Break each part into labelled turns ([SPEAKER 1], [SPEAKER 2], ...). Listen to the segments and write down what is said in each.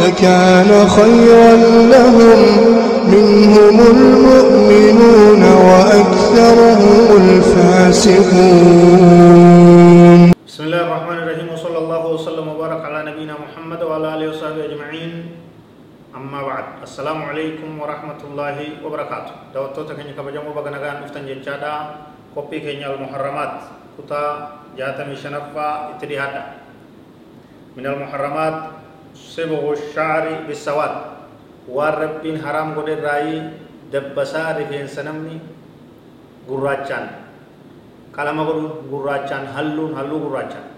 [SPEAKER 1] لكان خيرا لهم منهم المؤمنون وأكثرهم الفاسقون.
[SPEAKER 2] بسم الله الرحمن الرحيم وصلى الله وسلم وبارك على نبينا محمد وعلى آله وصحبه أجمعين. أما بعد السلام عليكم ورحمة الله وبركاته. دوتو تكني كبجمو بغنغان إفتن جچادا كوبي كينيا المحرمات كتا جاتمي شنفا اتديهادا من المحرمات سبغ الشعر بالسواد والربين حرام قد الرأي دبسا رفين سنمني قراجان qalama godhuun gurraachaan halluun halluu gurraachaan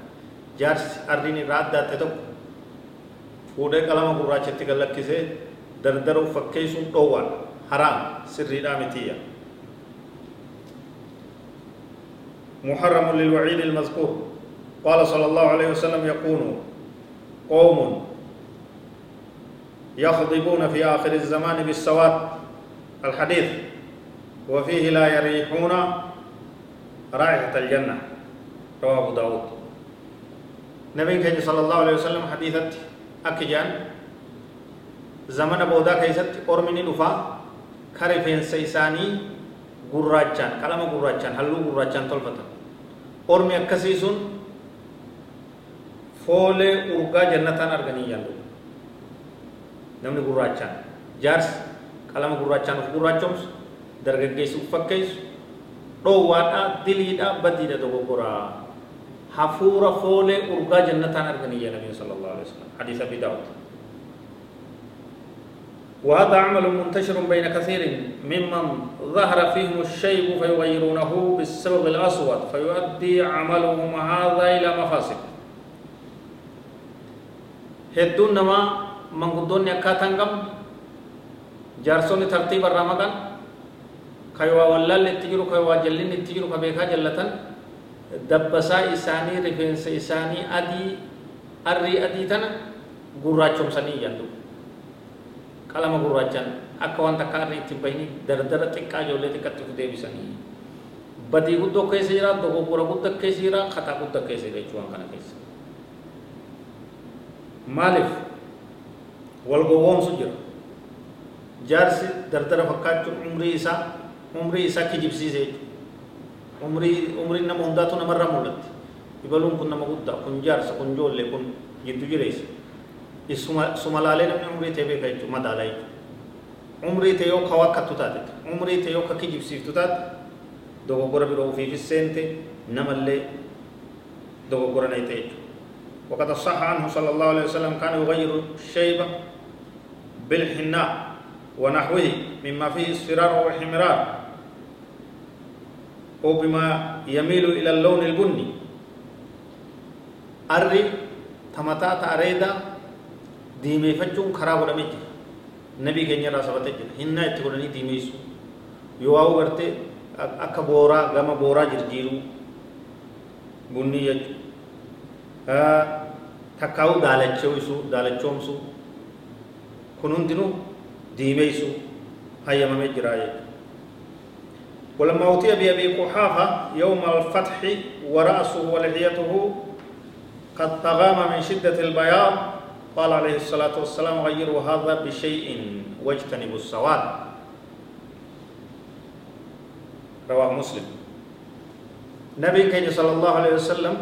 [SPEAKER 2] jaarsi arriin irraa addaate tokko fuudhee qalama gurraachatti gallakkisee dardaruu fakkeessuun dhoowwaan haraam sirriidhaa mitiyya محرم للوعيد المذكور قال صلى الله عليه وسلم يقول قوم يخضبون في آخر الزمان بالسواد الحديث. وفيه لا يريحون رائحة الجنة. رواه أبو داود. نبي كي صلى الله عليه وسلم حديثت أكجان. زمن بودا كيست أرمني دفا كرفين سيساني qalama gurraachaan halluu gurraachaan tolfatan ormi akkasii sun foolee urgaa jannataan arganii yaallu namni gurraachaan jaarsi qalama gurraachaan of gurraachomsu dargaggeessi uf fakkeessu dhoowwaadha diliidha badiidha dogoggoraa hafuura foolee urgaa jannataan arganii yaa nabiin sala allahu alaihi wasallam hadiis abi daawud وهذا عمل منتشر بين كثير ممن ظهر فيهم الشيب فيغيرونه بالسبب الأسود فيؤدي عملهم هذا إلى مفاسد هدون نما من قدون يكاتنغم جارسون ترتيب الرمضان kaywa wallaalle itti jiru kaywa jallinni itti jiru ka beekaa jallatan dabbasaa isaanii rifeensa isaanii adii arrii adii tana gurraachomsanii iyyandu qalama gurraachaan akka waan takka arrii ittiin bahini dardara xiqqaa ijoollee xiqqatti deebisanii badii guddoo keessa jira dogoggora gudda keessa jira kataa gudda keessa jira jechuu waan kana keessa maaliif jaarsi dardara fakkaachuun umrii isaa umrii isaa kijibsiise umrii umriin nama hundaatu namarraa mul'atti ibaluun kun nama guddaa kun jaarsa kun ijoollee kun jiddu jireessa isuma suma laalee namni umrii ta'e beeka jechuudha madaalaa jechuudha umrii ta'e yoo ka wakkattu taate umrii ta'e yoo ka kijibsiiftu taate dogoggora biroo ofiifis seente namallee dogoggora na ta'e jechuudha وقد صح عنه صلى الله عليه وسلم كان يغير الشيبة بالحناء ونحوه مما فيه اصفرار وحمرار أو بما يميل إلى اللون البني. أري تمتا تأريدا ديمي فجون خراب ودمج نبي كنيا راسبت جن هنا اتقولني ديمي سو يواو برتي أكا بورا غما بورا جرجيرو. بني يج يسو دالچوم سو كنون دينو ديمي سو هيا ممي جرايه ولما أوتي بأبي قحافة يوم الفتح ورأسه ولحيته قد تغام من شدة البياض قال عليه الصلاة والسلام غيروا هذا بشيء واجتنبوا السواد رواه مسلم. نبي كي صلى الله عليه وسلم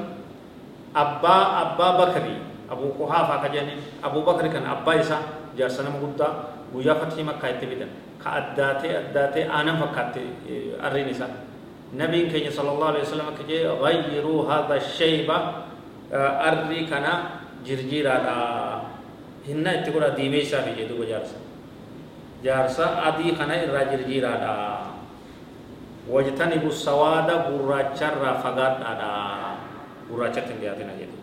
[SPEAKER 2] أبا أبا بكري أبو قحافة كجاني أبو بكر كان أبا إسا جارسنا مقودة ويا فتح مكة يتبدأ ka addaatee addaatee aanan fakkaatte arriin isaa nabiin keenya sala allahu alehi wasalam akka jee gayyiruu hadha shayba arrii kana jirjiiraadha hinna itti godha diimee isaa fi jedhuba jaarsa jaarsa adii kana irraa jirjiiraadha wajtanibu sawaada gurraacharraa fagaadhaadha hin dhiyaatina jedhu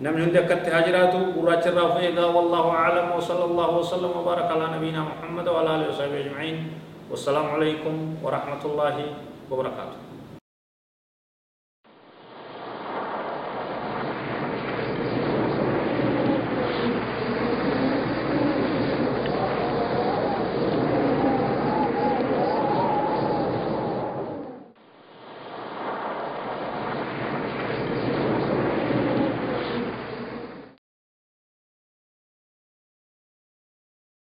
[SPEAKER 2] نمن هندي أكت هاجراتو قراج الرافيقا والله أعلم وصلى الله وسلم وبارك على نبينا محمد وعلى آله وصحبه أجمعين. والسلام عليكم ورحمة الله وبركاته.